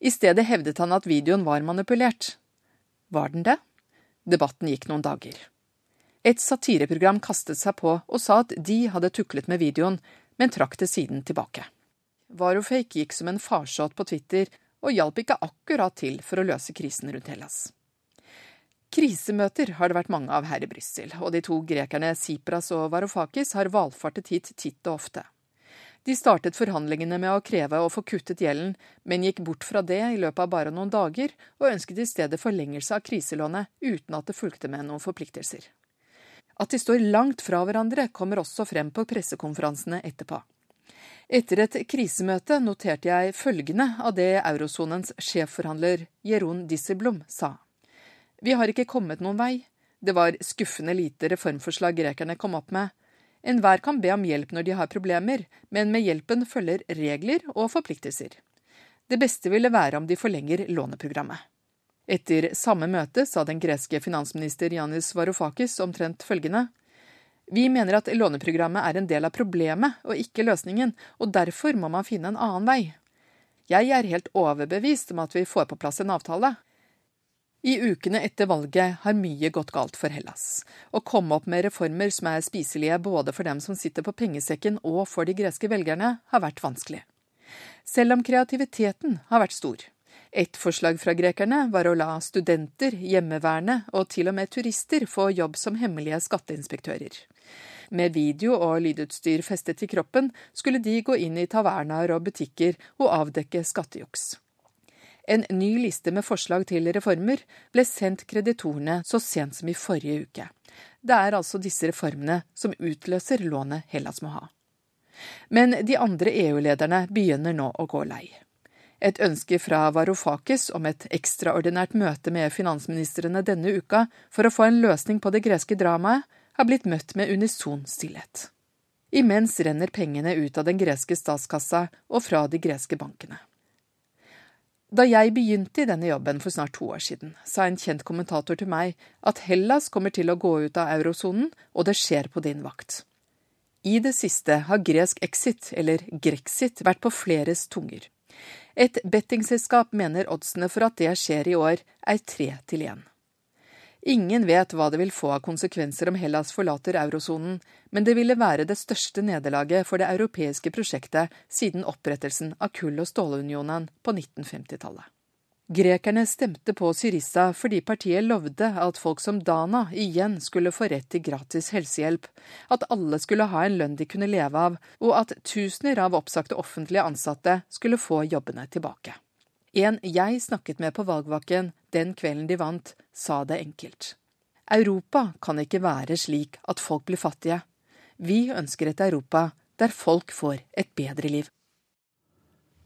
I stedet hevdet han at videoen var manipulert. Var den det? Debatten gikk noen dager. Et satireprogram kastet seg på og sa at de hadde tuklet med videoen, men trakk det siden tilbake. Varofake gikk som en farsott på Twitter og hjalp ikke akkurat til for å løse krisen rundt Hellas. Krisemøter har det vært mange av her i Brussel, og de to grekerne Sipras og Varoufakis har valfartet hit titt og ofte. De startet forhandlingene med å kreve å få kuttet gjelden, men gikk bort fra det i løpet av bare noen dager, og ønsket i stedet forlengelse av kriselånet uten at det fulgte med noen forpliktelser. At de står langt fra hverandre, kommer også frem på pressekonferansene etterpå. Etter et krisemøte noterte jeg følgende av det eurosonens sjefforhandler Jeroen Disselblom sa. Vi har ikke kommet noen vei. Det var skuffende lite reformforslag grekerne kom opp med. Enhver kan be om hjelp når de har problemer, men med hjelpen følger regler og forpliktelser. Det beste ville være om de forlenger låneprogrammet. Etter samme møte sa den greske finansminister Janis Varoufakis omtrent følgende. Vi mener at låneprogrammet er en del av problemet og ikke løsningen, og derfor må man finne en annen vei. Jeg er helt overbevist om at vi får på plass en avtale. I ukene etter valget har mye gått galt for Hellas. Å komme opp med reformer som er spiselige både for dem som sitter på pengesekken og for de greske velgerne, har vært vanskelig. Selv om kreativiteten har vært stor. Et forslag fra grekerne var å la studenter, hjemmeværende og til og med turister få jobb som hemmelige skatteinspektører. Med video og lydutstyr festet til kroppen skulle de gå inn i tavernaer og butikker og avdekke skattejuks. En ny liste med forslag til reformer ble sendt kreditorene så sent som i forrige uke. Det er altså disse reformene som utløser lånet Hellas må ha. Men de andre EU-lederne begynner nå å gå lei. Et ønske fra Varoufakis om et ekstraordinært møte med finansministrene denne uka for å få en løsning på det greske dramaet, har blitt møtt med unison stillhet. Imens renner pengene ut av den greske statskassa og fra de greske bankene. Da jeg begynte i denne jobben for snart to år siden, sa en kjent kommentator til meg at Hellas kommer til å gå ut av eurosonen, og det skjer på din vakt. I det siste har gresk exit, eller grexit, vært på fleres tunger. Et bettingselskap mener oddsene for at det skjer i år, er tre til én. Ingen vet hva det vil få av konsekvenser om Hellas forlater eurosonen, men det ville være det største nederlaget for det europeiske prosjektet siden opprettelsen av kull- og stålunionen på 1950-tallet. Grekerne stemte på Syrissa fordi partiet lovde at folk som Dana igjen skulle få rett til gratis helsehjelp, at alle skulle ha en lønn de kunne leve av, og at tusener av oppsagte offentlige ansatte skulle få jobbene tilbake. En jeg snakket med på valgvaken den kvelden de vant, sa det enkelt. Europa kan ikke være slik at folk blir fattige. Vi ønsker et Europa der folk får et bedre liv.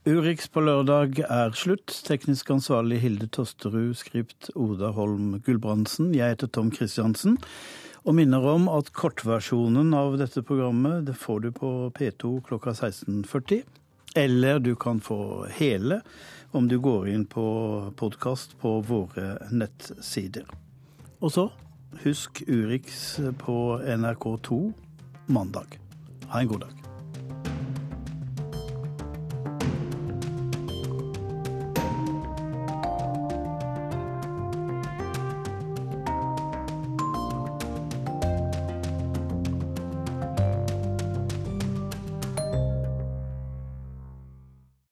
Urix på lørdag er slutt. Teknisk ansvarlig Hilde Tosterud, skript Oda Holm Gulbrandsen. Jeg heter Tom Christiansen. Og minner om at kortversjonen av dette programmet det får du på P2 klokka 16.40. Eller du kan få hele om du går inn på podkast på våre nettsider. Og så, husk Urix på NRK2 mandag. Ha en god dag.